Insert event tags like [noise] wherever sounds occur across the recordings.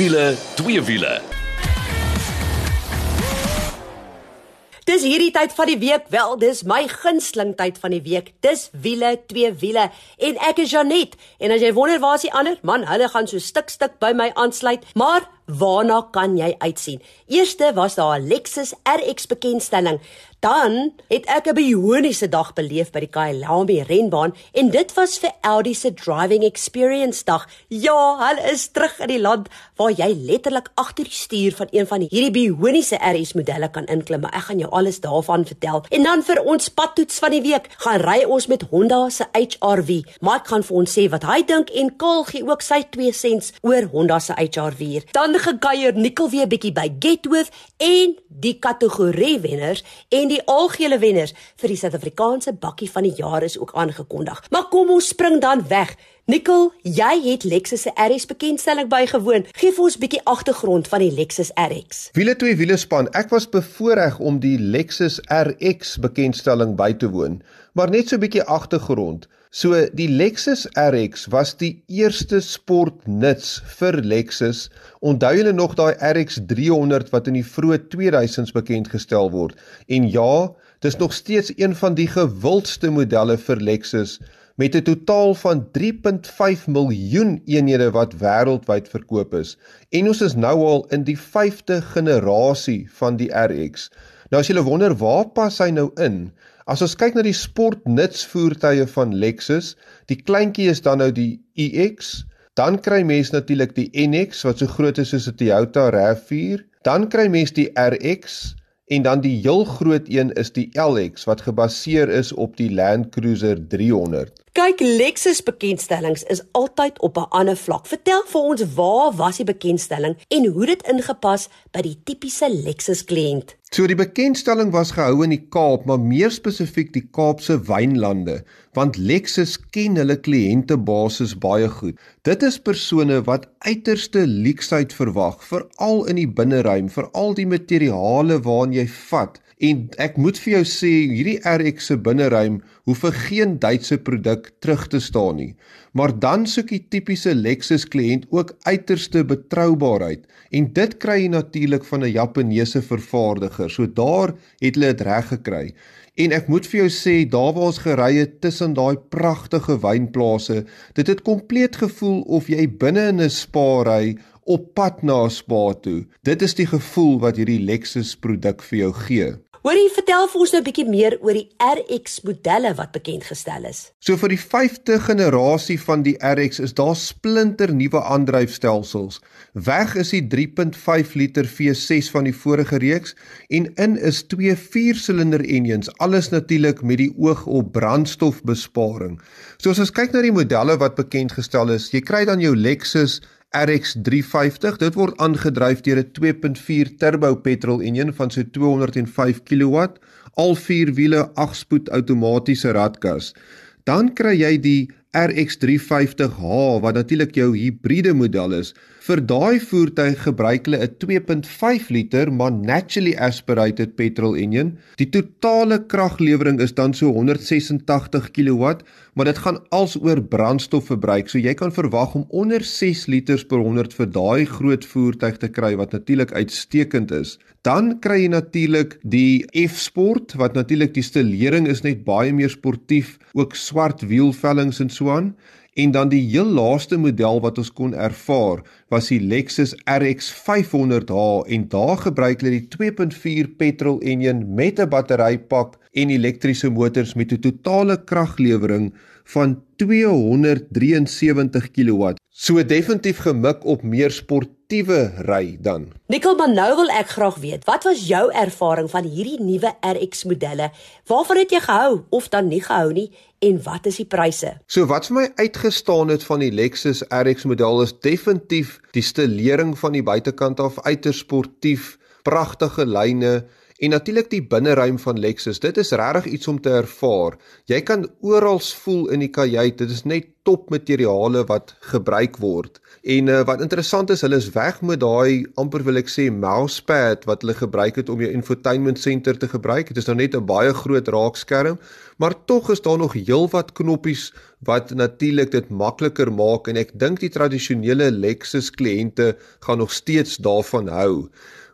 wiele, twee wiele. Dis hierdie tyd van die week, wel, dis my gunsteling tyd van die week. Dis wiele, twee wiele en ek is Janet. En as jy wonder waar is die ander? Man, hulle gaan so stuk stuk by my aansluit, maar waarna kan jy uitsien? Eerste was daar 'n Lexus RX bekendstelling. Dan het ek 'n bioniese dag beleef by die Kyalami renbaan en dit was vir Audi se driving experience dag. Ja, hulle is terug in die land waar jy letterlik agter die stuur van een van hierdie bioniese RS modelle kan inklim. Ek gaan jou alles daarvan vertel. En dan vir ons padtoets van die week, gaan ry ons met Honda se HR-V. Mike gaan vir ons sê wat hy dink en Kaal gee ook sy 2 sents oor Honda se HR-V. Dan gekuier Nikkel weer bietjie by Getworth en die kategorie wenners en die algehele wenners vir die Suid-Afrikaanse bakkie van die jaar is ook aangekondig. Maar kom ons spring dan weg. Nikkel, jy het Lexus se RX bekendstelling bygewoon. Geef ons 'n bietjie agtergrond van die Lexus RX. Wiele twee wiele span. Ek was bevoorreg om die Lexus RX bekendstelling by te woon, maar net so 'n bietjie agtergrond. So die Lexus RX was die eerste sportnuts vir Lexus. Onthou julle nog daai RX 300 wat in die vroeë 2000s bekend gestel word? En ja, dis nog steeds een van die gewildste modelle vir Lexus met 'n totaal van 3.5 miljoen eenhede wat wêreldwyd verkoop is. En ons is nou al in die 5de generasie van die RX. Nou as jy wonder waar pas hy nou in? As ons kyk na die sportnuts voertuie van Lexus, die kleintjie is dan nou die EX, dan kry mens natuurlik die NX wat so groot is soos 'n Toyota RAV4, dan kry mens die RX en dan die heel groot een is die LX wat gebaseer is op die Land Cruiser 300. Kyk, Lexus bekendstellings is altyd op 'n ander vlak. Vertel vir ons waar was die bekendstelling en hoe dit ingepas by die tipiese Lexus kliënt? So die bekendstelling was gehou in die Kaap, maar meer spesifiek die Kaapse wynlande, want Lexus ken hulle kliëntebasis baie goed. Dit is persone wat uiterste leksheid verwag, veral in die binneruim, veral die materiale waarna jy vat. En ek moet vir jou sê, hierdie RX se binneruim hoef vir geen Duitse produk terug te staan nie. Maar dan soek die tipiese Lexus kliënt ook uiterste betroubaarheid en dit kry jy natuurlik van 'n Japaneese vervaardiger. So daar het hulle dit reg gekry. En ek moet vir jou sê, daar waar ons gery het tussen daai pragtige wynplase, dit het kompleet gevoel of jy binne in 'n spa ry op pad na 'n spa toe. Dit is die gevoel wat hierdie Lexus produk vir jou gee. Hoorie, vertel vir ons nou 'n bietjie meer oor die RX modelle wat bekend gestel is. So vir die 5de generasie van die RX is daar splinter nuwe aandryfstelsels. Weg is die 3.5 liter V6 van die vorige reeks en in is twee 4-silinder engines, alles natuurlik met die oog op brandstofbesparing. So as ons kyk na die modelle wat bekend gestel is, jy kry dan jou Lexus RX 350. Dit word aangedryf deur 'n 2.4 turbo petrol enjin van so 205 kW, al vier wiele, 8-spoed outomatiese radkas. Dan kry jy die RX 350h wat natuurlik jou hibriede model is. Vir daai voertuig gebruik hulle 'n 2.5 liter maar naturally aspirated petrol engine. Die totale kraglewering is dan so 186 kW, maar dit gaan alsoor brandstofverbruik. So jy kan verwag om onder 6 liters per 100 vir daai groot voertuig te kry wat natuurlik uitstekend is. Dan kry jy natuurlik die F-Sport wat natuurlik die stelering is net baie meer sportief, ook swart wielvellings en so aan. En dan die heel laaste model wat ons kon ervaar was die Lexus RX 500h en daar gebruik hulle die 2.4 petrol enjin met 'n batterypak en elektriese motors met 'n totale kraglewering van 273 kW. So definitief gemik op meer sportiewe ry dan. Nikkel, maar nou wil ek graag weet, wat was jou ervaring van hierdie nuwe RX modelle? Waarvan het jy gehou of dan nie gehou nie en wat is die pryse? So wat vir my uitgestaan het van die Lexus RX model is definitief die stelering van die buitekant af uiters sportief, pragtige lyne En natuurlik die binneruim van Lexus. Dit is regtig iets om te ervaar. Jy kan oral voel in die kajuit. Dit is net topmateriale wat gebruik word. En uh, wat interessant is, hulle is weg met daai amper wil ek sê mousepad wat hulle gebruik het om jou infotainment center te gebruik. Dit is nou net 'n baie groot raakskerm, maar tog is daar nog heelwat knoppies wat natuurlik dit makliker maak en ek dink die tradisionele Lexus kliënte gaan nog steeds daarvan hou.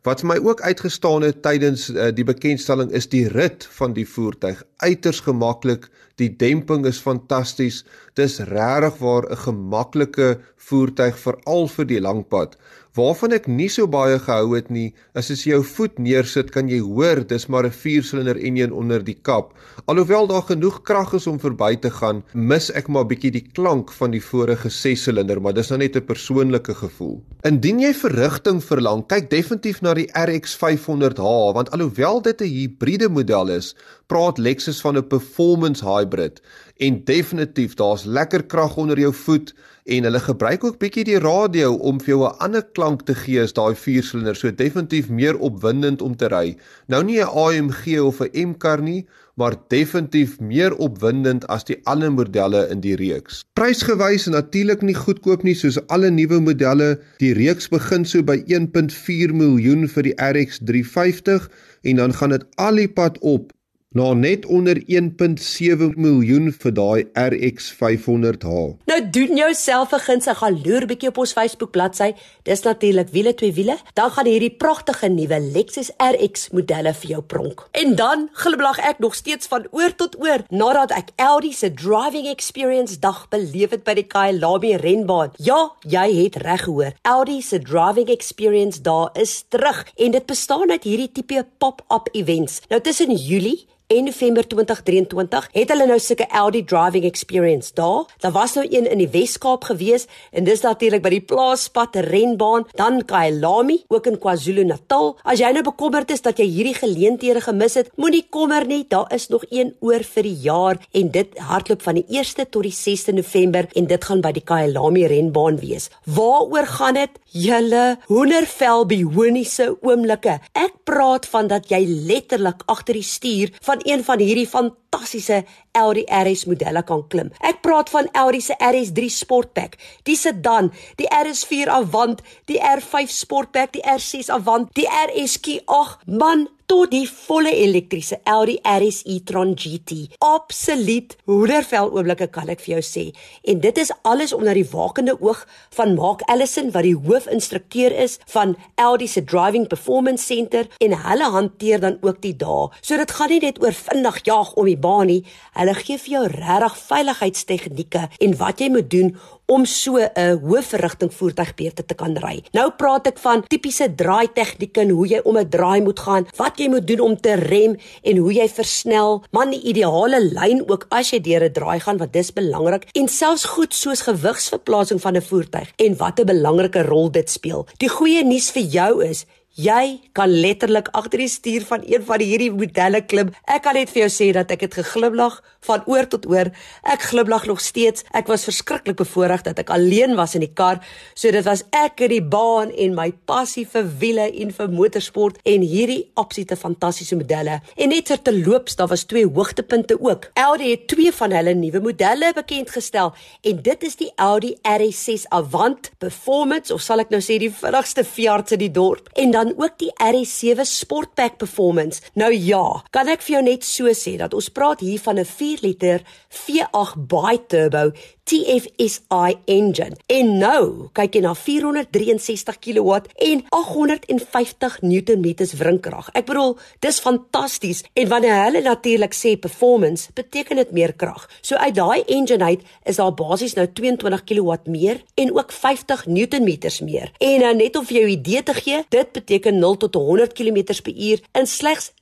Wat vir my ook uitgestaan het tydens uh, die bekendstelling is die rit van die voertuig. Uiters gemaklik, die demping is fantasties. Dis regtig waar 'n gemaklike voertuig veral vir die langpad. Waarvan ek nie so baie gehou het nie, is as jy jou voet neersit, kan jy hoor dis maar 'n 4-silinder enjin onder die kap. Alhoewel daar genoeg krag is om verby te gaan, mis ek maar bietjie die klank van die vorige 6-silinder, maar dis nou net 'n persoonlike gevoel. Indien jy verrigting verlang, kyk definitief na die RX 500h, want alhoewel dit 'n hibriede model is, praat Lexus van 'n performance hybrid en definitief daar's lekker krag onder jou voet en hulle gebruik ook bietjie die radio om vir jou 'n ander klank te gee as daai 4-silinder, so definitief meer opwindend om te ry. Nou nie 'n AMG of 'n M-kar nie, maar definitief meer opwindend as die ander modelle in die reeks. Prysgewys natuurlik nie goedkoop nie soos alle nuwe modelle. Die reeks begin so by 1.4 miljoen vir die RX 350 en dan gaan dit al die pad op na net onder 1.7 miljoen vir daai RX 500h. Nou doen jouself 'n guns en gaan loer bietjie op ons Facebook bladsy. Dis natuurlik wiele twee wiele. Dan gaan hierdie pragtige nuwe Lexus RX modelle vir jou pronk. En dan gliblag ek nog steeds van oor tot oor nadat ek Audi se driving experience dag beleef het by die Kyalami renbaan. Ja, jy het reg gehoor. Audi se driving experience daar is terug en dit bestaan uit hierdie tipe pop-up events. Nou tussen Julie En November 2023 het hulle nou sulke Audi driving experience daar. Daar was nou een in die Wes-Kaap gewees en dis natuurlik by die plaaspad renbaan, dan Kyalami, ook in KwaZulu-Natal. As jy nou bekommerd is dat jy hierdie geleenthede gemis het, moenie kommer nie, daar is nog een oor vir die jaar en dit hardloop van die 1ste tot die 6ste November en dit gaan by die Kyalami renbaan wees. Waaroor gaan dit? Julle hoendervel bioniese oomblikke. Ek praat van dat jy letterlik agter die stuur van van een van hierdie fantastiese Audi RS modelle kan klim. Ek praat van Audi se RS3 Sportback, die sedan, die RS4 Avant, die R5 Sportback, die R6 Avant, die RSQ. Ag man, tot die volle elektriese Audi RS e-tron GT. Absoluut hoedervel oomblikke kan ek vir jou sê. En dit is alles onder die wakende oog van Mark Allison wat die hoofinstrukteur is van Audi se Driving Performance Center en hulle hanteer dan ook die dae. So dit gaan nie net oor vinnig jag om die baan nie. Hulle gee vir jou regtig veiligheidstegnieke en wat jy moet doen om so 'n hoë verrigting voertuig beter te kan ry. Nou praat ek van tipiese draai tegnieke en hoe jy om 'n draai moet gaan, wat jy moet doen om te rem en hoe jy versnel, man die ideale lyn ook as jy deur 'n draai gaan wat dis belangrik en selfs goed soos gewigsverplasing van 'n voertuig en wat 'n belangrike rol dit speel. Die goeie nuus vir jou is Jy kan letterlik agter die stuur van een van hierdie modelle klim. Ek kan net vir jou sê dat ek het geglimlag van oor tot oor. Ek glimlag nog steeds. Ek was verskriklik bevoorreg dat ek alleen was in die kar. So dit was ek in die baan en my passie vir wiele en vir motorsport en hierdie absolute fantastiese modelle. En net ter te loops, daar was twee hoogtepunte ook. Audi het twee van hulle nuwe modelle bekend gestel en dit is die Audi RS6 Avant Performance of sal ek nou sê die vinnigste Fiat in die dorp. En dan dan ook die RS7 Sportback Performance. Nou ja, kan ek vir jou net so sê dat ons praat hier van 'n 4 liter V8 bi-turbo TFSI engine. En nou, kyk jy na 463 kW en 850 Nm wrinkrag. Ek bedoel, dis fantasties. En wanneer hulle natuurlik sê performance, beteken dit meer krag. So uit daai engine uit is daar basies nou 22 kW meer en ook 50 Nm meer. En nou net om vir jou 'n idee te gee, dit beteken beteken 0 tot 100 km/h in slegs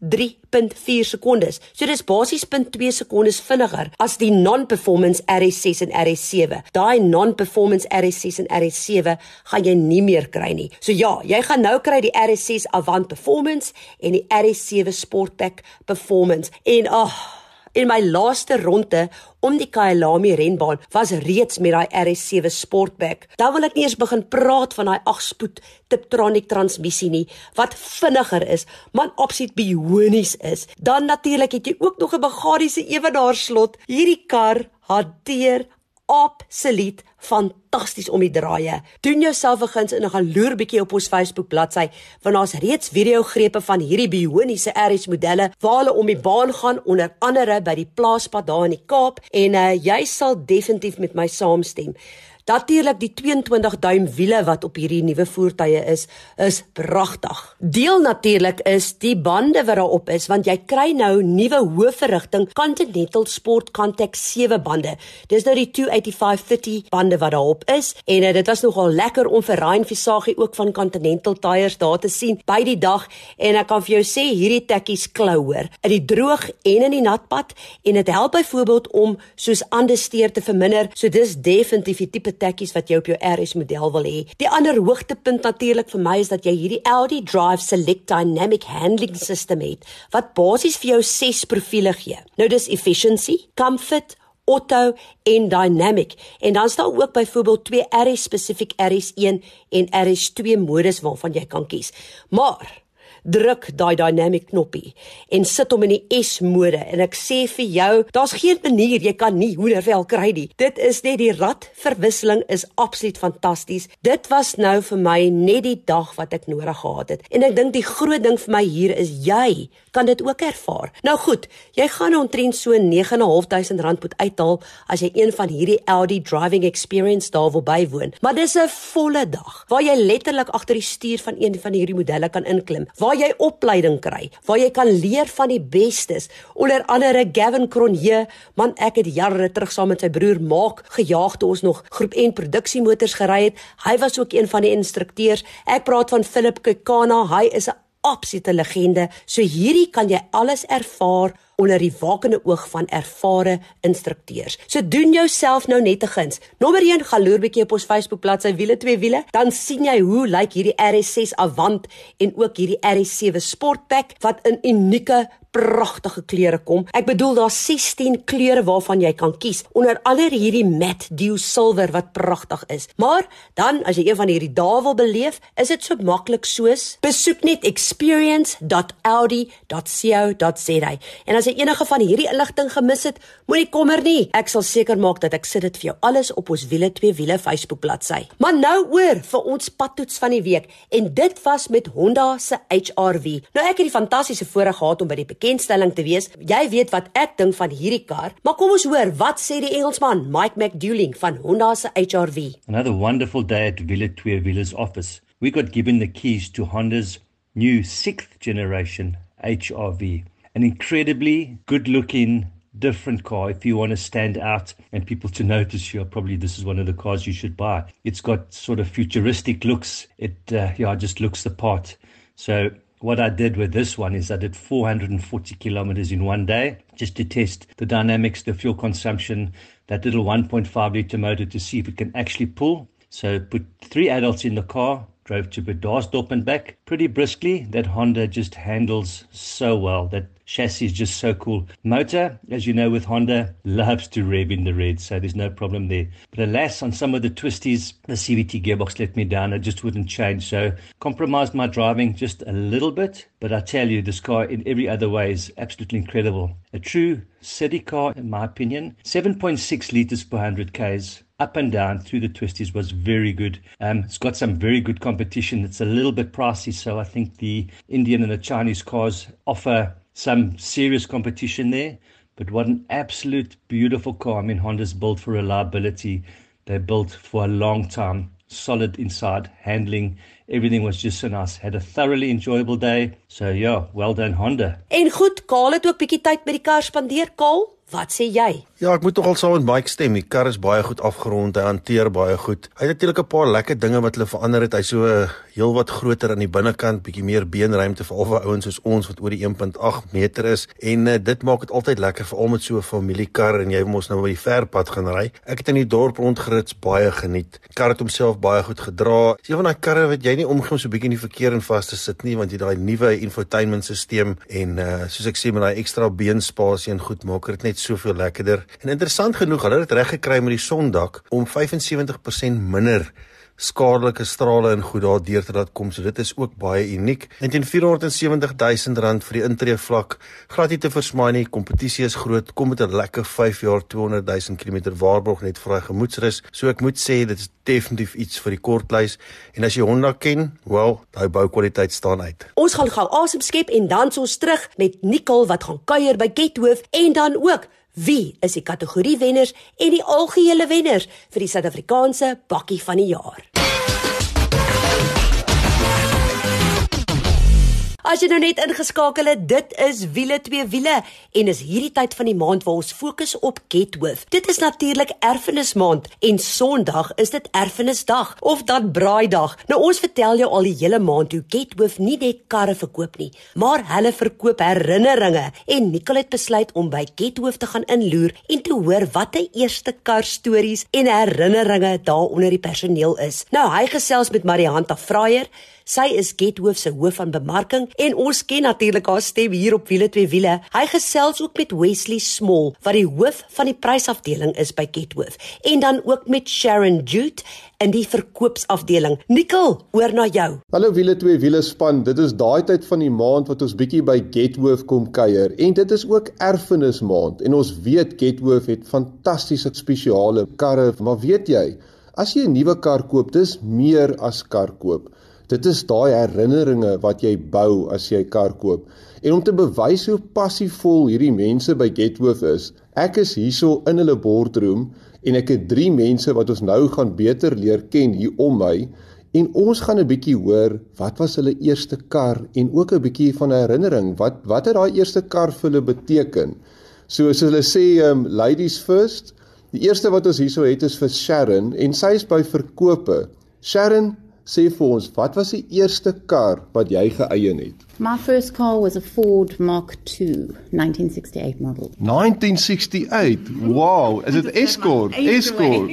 3.4 sekondes. So dis basies 0.2 sekondes vinniger as die non-performance RS6 en RS7. Daai non-performance RS6 en RS7 gaan jy nie meer kry nie. So ja, jy gaan nou kry die RS6 Avant Performance en die RS7 Sportback Performance. En ag oh, In my laaste ronde om die Kyalami renbaan was reeds met daai RS7 Sportback. Dan wil ek nie eens begin praat van daai 8-spoed Tiptronic transmissie nie wat vinniger is, maar absoluut bionies is. Dan natuurlik het jy ook nog 'n bagasiese ewenaarslot. Hierdie kar hanteer absoluut fantasties om die draaie. Doen jouself 'n guns en gaan loer bietjie op ons Facebook bladsy want daar's reeds video-grepe van hierdie bioniese RS modelle waar hulle om die baan gaan onder andere by die plaaspad daar in die Kaap en uh, jy sal definitief met my saamstem. Natuurlik die 22 duim wiele wat op hierdie nuwe voertuie is, is pragtig. Deel natuurlik is die bande wat daarop is want jy kry nou nuwe hoofverrigting Continental Sport Contact 7 bande. Dis nou die 285/30 bande wat daarop is en uh, dit was nogal lekker om vir Ryan Visagie ook van Continental Tyres daar te sien by die dag en ek kan vir jou sê hierdie tekkies klou hoor in die droog en in die natpad en dit help byvoorbeeld om soos andersteer te verminder. So dis definitief die tipe tekkies wat jy op jou RS model wil hê. Die ander hoogtepunt natuurlik vir my is dat jy hierdie Audi Drive Select Dynamic Handling System het wat basies vir jou 6 profile gee. Nou dis efficiency, comfort, auto en dynamic en dan staan ook byvoorbeeld twee RS spesifiek RS1 en RS2 modus waarvan jy kan kies. Maar druk daai dynamic knoppie en sit hom in die S mode en ek sê vir jou, daar's geen manier jy kan nie hoendervel kry nie. Dit is net die radverwisseling is absoluut fantasties. Dit was nou vir my net die dag wat ek nodig gehad het. En ek dink die groot ding vir my hier is jy kan dit ook ervaar. Nou goed, jy gaan omtrent so 9.500 rand moet uithaal as jy een van hierdie Audi driving experience daar wil bywoon. Maar dis 'n volle dag waar jy letterlik agter die stuur van een van hierdie modelle kan inklim. Waar waar jy opleiding kry, waar jy kan leer van die bestes. Onder andere Gavin Cronje, man ek het jare terug saam met sy broer Maak gejaag toe ons nog groep N produksiemotors gery het. Hy was ook een van die instrukteurs. Ek praat van Philip Kekana, hy is 'n absolute legende. So hierdie kan jy alles ervaar onder die wakende oog van ervare instrukteurs. So doen jouself nou net 'n guns. Nommer 1, gaan loer bietjie op ons Facebook bladsy wiele twee wiele, dan sien jy hoe lyk hierdie RS6 Avant en ook hierdie RS7 Sportpack wat in unieke pragtige kleure kom. Ek bedoel daar's 16 kleure waarvan jy kan kies. Onder andere hierdie matte dew silver wat pragtig is. Maar dan as jy een van hierdie dae wil beleef, is dit so maklik soos besoek net experience.audi.co.za. En as jy enige van hierdie inligting gemis het, moenie kommer nie. Ek sal seker maak dat ek sit dit vir jou alles op ons wiele twee wiele Facebook bladsy. Maar nou oor vir ons padtoets van die week en dit was met Honda se HR-V. Nou ek het die fantastiese voorreg gehad om by die bekendstelling te wees. Jy weet wat ek dink van hierdie kar, maar kom ons hoor wat sê die Engelsman Mike McDouling van Honda se HR-V. Another wonderful day at Villa Twee Wheelers office. We got given the keys to Honda's new 6th generation HR-V. An incredibly good-looking different car if you want to stand out and people to notice you probably this is one of the cars you should buy it's got sort of futuristic looks it uh, yeah just looks the part so what I did with this one is I did 440 kilometers in one day just to test the dynamics, the fuel consumption, that little 1.5 liter motor to see if it can actually pull. So put three adults in the car, drove to Bedarsdorp and back pretty briskly. That Honda just handles so well. That chassis is just so cool. Motor, as you know, with Honda, loves to rev in the red, so there's no problem there. But alas, on some of the twisties, the CVT gearbox let me down. It just wouldn't change. So compromised my driving just a little bit. But I tell you, this car in every other way is absolutely incredible. A true city car, in my opinion. 7.6 litres per 100 Ks up and down through the twisties was very good. Um, it's got some very good competition. It's a little bit pricey, so I think the Indian and the Chinese cars offer some serious competition there. But what an absolute beautiful car. I mean, Honda's built for reliability. They're built for a long time. Solid inside, handling, everything was just so nice. Had a thoroughly enjoyable day. So yeah, well done Honda. En goed, Kaal het ook bietjie tyd met die kar spandeer, Kaal. Wat sê jy? Ja, ek moet nogal saam met Mike stem. Die kar is baie goed afgerond, hy hanteer baie goed. Hy het natuurlik 'n paar lekker dinge wat hulle verander het. Hy's so heelwat groter aan die binnekant, bietjie meer beenruimte vir alwe ouens soos ons wat oor die 1.8 meter is en uh, dit maak dit altyd lekker veral met so 'n familiekar en jy mos nou by die verpad gaan ry. Ek het in die dorp rondgerits, baie geniet. Die kar het homself baie goed gedra. Dis een van daai karre wat jy nie omgee om so bietjie in die verkeer en vas te sit nie, want jy daai nuwe infotainmentstelsel en uh, soos ek sê met daai ekstra beenspasie en goed maak dit net soveel lekkerder. En interessant genoeg, hulle het reg gekry met die sondak om 75% minder skadelike strale en goed daardeur te laat kom. So dit is ook baie uniek. En teen 470 000 rand vir die intree vlak, glad nie te versmaai nie. Kompetisie is groot. Kom met 'n lekker 5 jaar 200 000 km waarborg net vir daai gemoedsrus. So ek moet sê dit is definitief iets vir die kortlys. En as jy Honda ken, wel, daai boukwaliteit staan uit. Ons gaan gou asem skep en dan ons terug met Nicole wat gaan kuier by Gethoof en dan ook Wie is die kategorie wenners en die algehele wenners vir die Suid-Afrikaanse bakkie van die jaar? As jy nou net ingeskakel het, dit is wiele twee wiele en is hierdie tyd van die maand waar ons fokus op Gethoof. Dit is natuurlik erfenismaand en Sondag is dit erfenisdag of dan braaidag. Nou ons vertel jou al die hele maand hoe Gethoof nie net karre verkoop nie, maar hulle verkoop herinneringe en Nicole het besluit om by Gethoof te gaan inloer en te hoor wat die eerste kar stories en herinneringe daar onder die personeel is. Nou hy gesels met Marianta Fraier Sy is Gethoof se hoof van bemarking en ons ken natuurlik haar stem hier op wiele twee wiele. Hy gesels ook met Wesley Small wat die hoof van die prysafdeling is by Gethoof en dan ook met Sharon Jute in die verkoopsafdeling. Nikkel, oor na jou. Hallo wiele twee wiele span. Dit is daai tyd van die maand wat ons bietjie by Gethoof kom kuier en dit is ook erfenismaand en ons weet Gethoof het fantastiese spesiale karre, maar weet jy, as jy 'n nuwe kar koop, dis meer as kar koop. Dit is daai herinneringe wat jy bou as jy 'n kar koop. En om te bewys hoe passievol hierdie mense by Gethoof is, ek is hierso in hulle boardroom en ek het drie mense wat ons nou gaan beter leer ken hier om my en ons gaan 'n bietjie hoor wat was hulle eerste kar en ook 'n bietjie van 'n herinnering wat wat het daai eerste kar vir hulle beteken. So as hulle sê um ladies first, die eerste wat ons hierso het is vir Sharon en sy is by verkope. Sharon, sê vir ons, wat was die eerste kar wat jy geëien het? My first car was a Ford Mark II 1968 model. 1968. Wow, is dit Escort? Escort.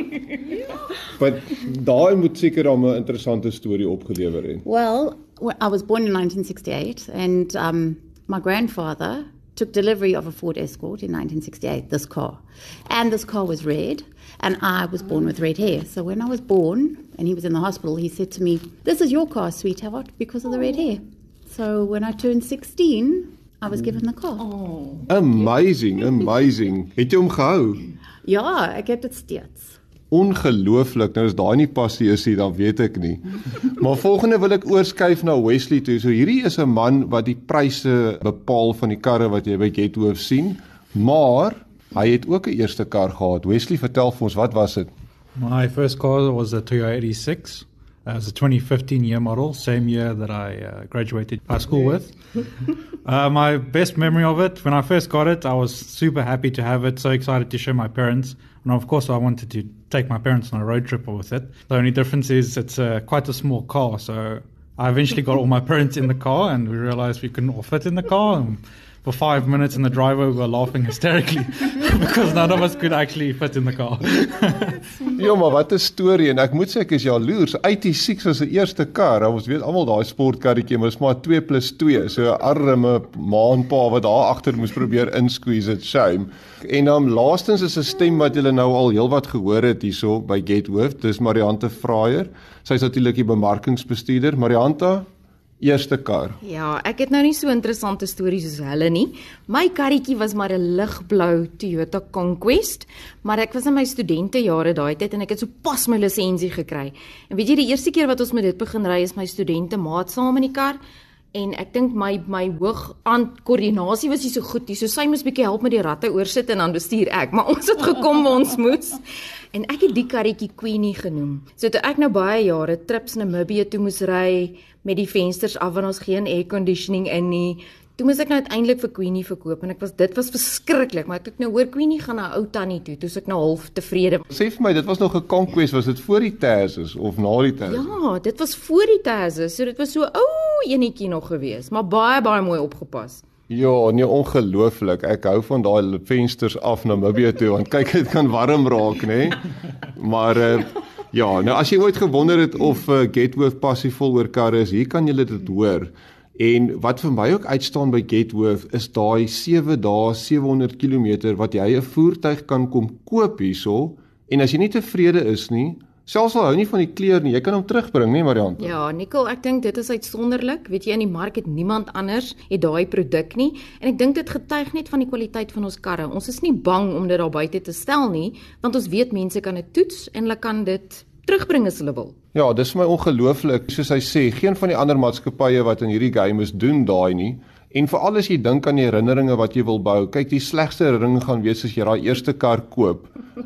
Maar [laughs] daai moet seker dan 'n interessante storie opgelewer het. Well, I was born in 1968 and um my grandfather took delivery of a Ford Escort in 1968, this car. And this car was red, and I was born with red hair. So when I was born and he was in the hospital, he said to me, This is your car, sweetheart, because of the red hair. So when I turned 16, I was given the car. Oh. Amazing, amazing. Het jy hom gehou? Ja, ek het dit steeds. Ongelooflik. Nou as daai nie passie is nie, dan weet ek nie. Maar volgende wil ek oorskuif na Wesley toe. So hierdie is 'n man wat die pryse bepaal van die karre wat jy by Gethoof sien, maar hy het ook 'n eerste kar gehad. Wesley, vertel vir ons, wat was dit? My first car was a Toyota 86. Uh, it was a 2015 year model, same year that I uh, graduated high school with. [laughs] uh, my best memory of it, when I first got it, I was super happy to have it, so excited to show my parents. And of course, I wanted to take my parents on a road trip with it. The only difference is it's uh, quite a small car, so I eventually got all my [laughs] parents in the car, and we realized we couldn't all fit in the car. And for five minutes in the driveway, we were laughing hysterically [laughs] because none of us could actually fit in the car. [laughs] ja, maar wat 'n storie en ek moet sê ek is jaloers. 86 was se eerste kar. Ons weet almal daai sportkarretjie, maar dit is maar 2 + 2. So arme maanpa wat daar agter moes probeer insqueeze it shame. En dan laastens is 'n stem wat julle nou al heelwat gehoor het hierso by Gethoof. Dis Mariante Fraier. Sy is natuurlik die bemarkingsbestuurder. Marianta, eerste kar. Ja, ek het nou nie so interessante stories soos hulle nie. My karretjie was maar 'n ligblou Toyota Conquest, maar ek was in my studentejare daai tyd en ek het so pas my lisensie gekry. En weet jy die eerste keer wat ons met dit begin ry is my studente maat saam in die kar en ek dink my my hoog aan koördinasie was nie so goed nie. So sy moes bietjie help met die ratte oorsit en dan bestuur ek, maar ons het gekom waar ons moes. En ek het die karretjie Queenie genoem. So toe ek nou baie jare trips na Namibië toe moes ry met die vensters af want ons geen air conditioning in nie. Toe moes ek nou uiteindelik vir Queenie verkoop en ek was dit was verskriklik, maar ek het nou hoor Queenie gaan na ou tannie toe. Toe ek nou half tevrede. Sê vir my, dit was nog 'n conquest, was dit voor die Tazes of na die Tazes? Ja, dit was voor die Tazes. So dit was so ou enetjie nog gewees, maar baie baie mooi opgepas. Ja, nee ongelooflik. Ek hou van daai vensters af na Namibië toe want kyk dit kan warm raak, nê? Maar uh, Ja, nou as jy ooit gewonder het of uh, Getworth passievol oor karre is, hier kan jy dit hoor. En wat vir my ook uitstaan by Getworth is daai 7 dae 700 km wat jy 'n voertuig kan kom koop hierso en as jy nie tevrede is nie, Selfs al hou nie van die kleur nie, jy kan hom terugbring, nee Mariante. Ja, Nicole, ek dink dit is uitsonderlik. Weet jy, in die mark het niemand anders het daai produk nie en ek dink dit getuig net van die kwaliteit van ons karre. Ons is nie bang om dit daar buite te stel nie, want ons weet mense kan dit toets en hulle kan dit terugbring as hulle wil. Ja, dis vir my ongelooflik. Soos hy sê, geen van die ander maatskappye wat in hierdie game is doen daai nie. En veral as jy dink aan die herinneringe wat jy wil bou, kyk die slegste herinnering gaan wees as jy daai eerste kar koop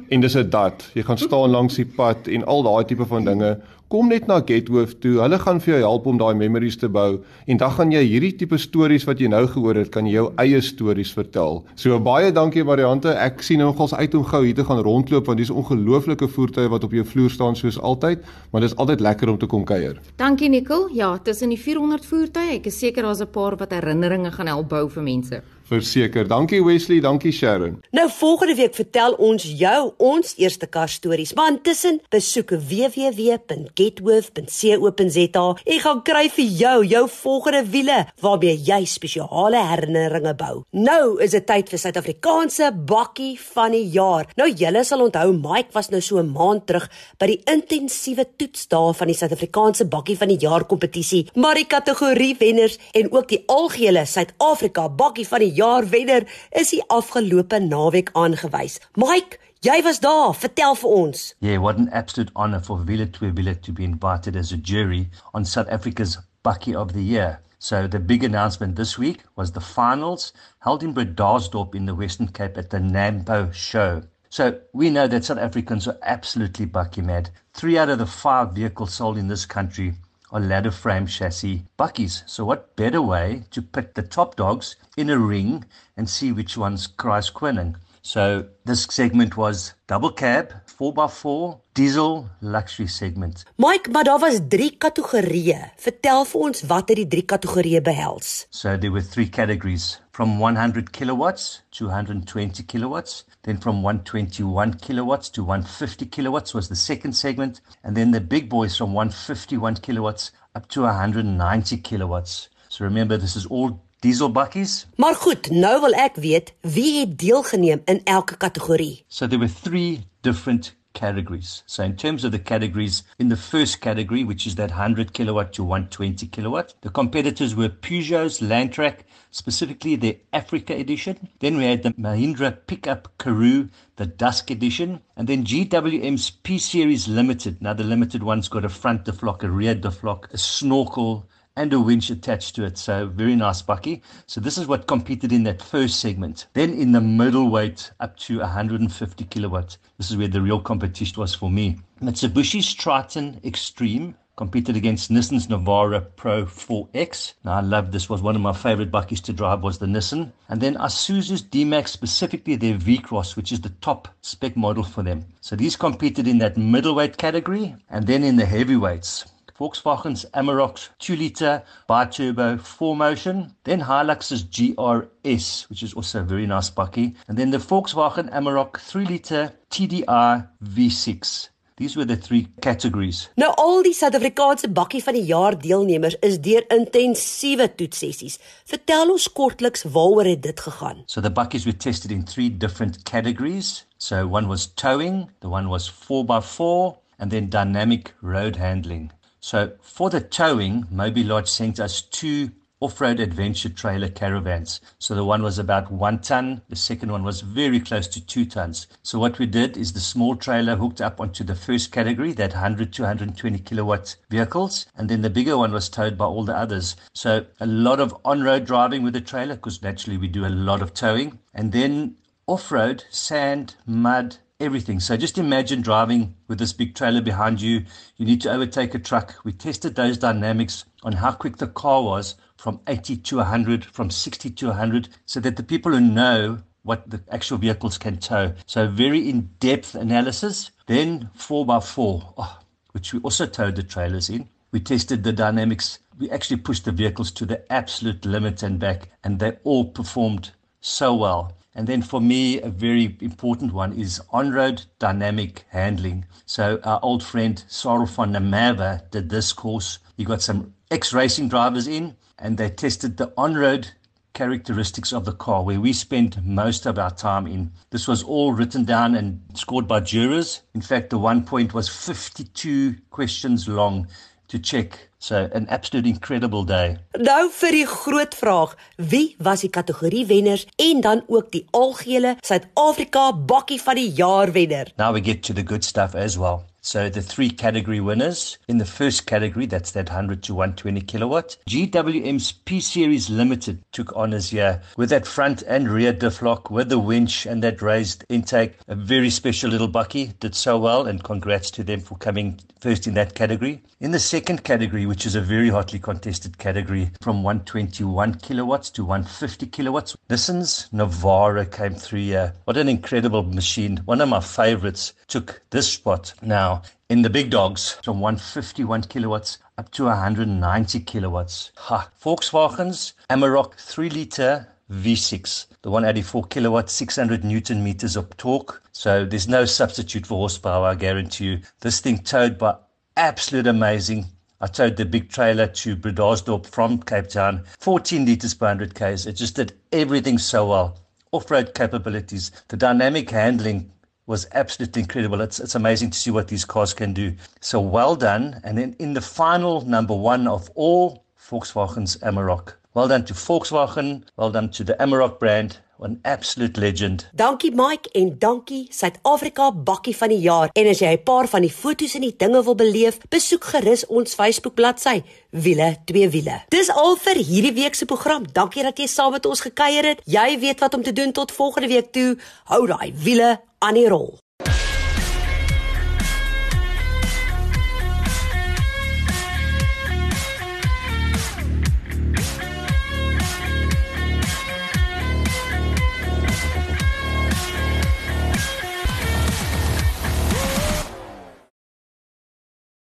en dis 'n dat. Jy gaan staan langs die pad en al daai tipe van dinge. Kom net na Gethoof toe. Hulle gaan vir jou help om daai memories te bou en dan gaan jy hierdie tipe stories wat jy nou gehoor het, kan jy jou eie stories vertel. So baie dankie Mariante. Ek sien nou nogals uit om gou hier te gaan rondloop want dis ongelooflike voertuie wat op jou vloer staan soos altyd, maar dis altyd lekker om te kom kuier. Dankie Nicole. Ja, tussen die 400 voertuie, ek is seker daar's 'n paar wat herinneringe gaan help bou vir mense. Verseker. Dankie Wesley, dankie Sharon. Nou volgende week vertel ons jou ons eerste kar stories. Maar intussen besoek www.getworth.co.za en gaan kry vir jou jou volgende wiele waarmee jy spesiale herinneringe bou. Nou is dit tyd vir Suid-Afrikaanse bakkie van die jaar. Nou julle sal onthou Mike was nou so 'n maand terug by die intensiewe toetsdae van die Suid-Afrikaanse bakkie van die jaar kompetisie, maar die kategorie wenners en ook die algehele Suid-Afrika bakkie van die jaar wenner is die afgelope naweek aangewys. Mike, jy was daar, vertel vir ons. Yeah, what an absolute honor for Villa to Villa to be invited as a jury on South Africa's Bucky of the Year. So the big announcement this week was the finals held in Bredasdorp in the Western Cape at the Nampo show. So we know that South Africans are absolutely bucky mad. Three out of the five vehicles sold in this country are ladder frame chassis buckies. So what better way to put the top dogs in a ring and see which one's cries quinning? So this segment was double cab, 4x4, diesel luxury segment. Mike, maar daar was 3 kategorieë. Vertel vir ons wat het die 3 kategorieë behels? So there were three categories from 100 kilowatts to 120 kilowatts. Then from 121 kilowatts to 150 kilowatts was the second segment. And then the big boys from 151 kilowatts up to 190 kilowatts. So remember, this is all diesel bakkies. Maar goed, nou wil ek weet wie het deelgeneem in elke kategorie. So there were three different categories. So in terms of the categories, in the first category, which is that 100 kilowatt to 120 kilowatt, the competitors were Peugeot's Landtrack, specifically the Africa edition. Then we had the Mahindra Pickup Karoo, the Dusk edition, and then GWM's P Series Limited. Now the limited one's got a front deflock, a rear deflock, a snorkel, and a winch attached to it. So very nice bucky. So this is what competed in that first segment. Then in the middleweight up to 150 kilowatts. This is where the real competition was for me. Mitsubishi's Triton Extreme competed against Nissan's Navara Pro 4X. Now I love this was one of my favorite buckies to drive was the Nissan. And then Isuzu's D-Max specifically their V-Cross which is the top spec model for them. So these competed in that middleweight category and then in the heavyweights. Volkswagen's Amarok's 2 litre bi-turbo 4Motion, then Hilux's GRS, which is also a very nice bucky, and then the Volkswagen Amarok 3 litre TDI V6. These were the three categories. Nou al die Suid-Afrikaanse bakkie van die jaar deelnemers is deur intensiewe toetsessies. Vertel ons kortliks waaroor het dit gegaan? So the buckies were tested in three different categories. So one was towing, the one was 4x4, and then dynamic road handling. So for the towing, Moby Lodge sent us two off-road adventure trailer caravans. So the one was about one ton, the second one was very close to two tons. So what we did is the small trailer hooked up onto the first category, that 100 to 120 kilowatt vehicles, and then the bigger one was towed by all the others. So a lot of on-road driving with the trailer, because naturally we do a lot of towing, and then off-road, sand, mud, everything. So just imagine driving with this big trailer behind you. You need to overtake a truck. We tested those dynamics on how quick the car was from 80 to 100, from 60 to 100, so that the people who know what the actual vehicles can tow. So very in-depth analysis. Then 4x4, oh, which we also towed the trailers in. We tested the dynamics. We actually pushed the vehicles to the absolute limit and back, and they all performed so well. And then for me, a very important one is on-road dynamic handling. So our old friend Sarel van der did this course. He got some ex-racing drivers in and they tested the on-road characteristics of the car where we spend most of our time in. This was all written down and scored by jurors. In fact, the one point was 52 questions long to check. So an absolute incredible day. Nou vir die groot vraag, wie was die kategorie wenners en dan ook die algehele Suid-Afrika bakkie van die jaar wenner? Now we get to the good stuff as well. So the three category winners in the first category, that's that 100 to 120 kilowatt. GWM's P Series Limited took honors here with that front and rear diff lock with the winch and that raised intake. A very special little bucky, did so well and congrats to them for coming first in that category. In the second category, which is a very hotly contested category from 121 kilowatts to 150 kilowatts, Nissan's Navara came through here. What an incredible machine. One of my favorites took this spot. Now, in the big dogs, from 151 kilowatts up to 190 kilowatts. Ha! Volkswagen's Amarok 3 liter V6, the 184 kilowatt, 600 newton meters of torque. So there's no substitute for horsepower, I guarantee you. This thing towed by absolute amazing. I towed the big trailer to Bredasdorp from Cape Town, 14 liters per 100 k's. It just did everything so well. Off-road capabilities, the dynamic handling was absolutely incredible. It's it's amazing to see what these cars can do. So well done. And then in the final number one of all Volkswagen's Amarok. Well done to Volkswagen. Well done to the Amarok brand. An absolute legend. Dankie Mike en dankie Suid-Afrika bakkie van die jaar. En as jy 'n paar van die foto's en die dinge wil beleef, besoek gerus ons Facebook bladsy Wiele twee wiele. Dis al vir hierdie week se program. Dankie dat jy saam met ons gekuier het. Jy weet wat om te doen tot volgende week toe. Hou daai wiele aan die rol.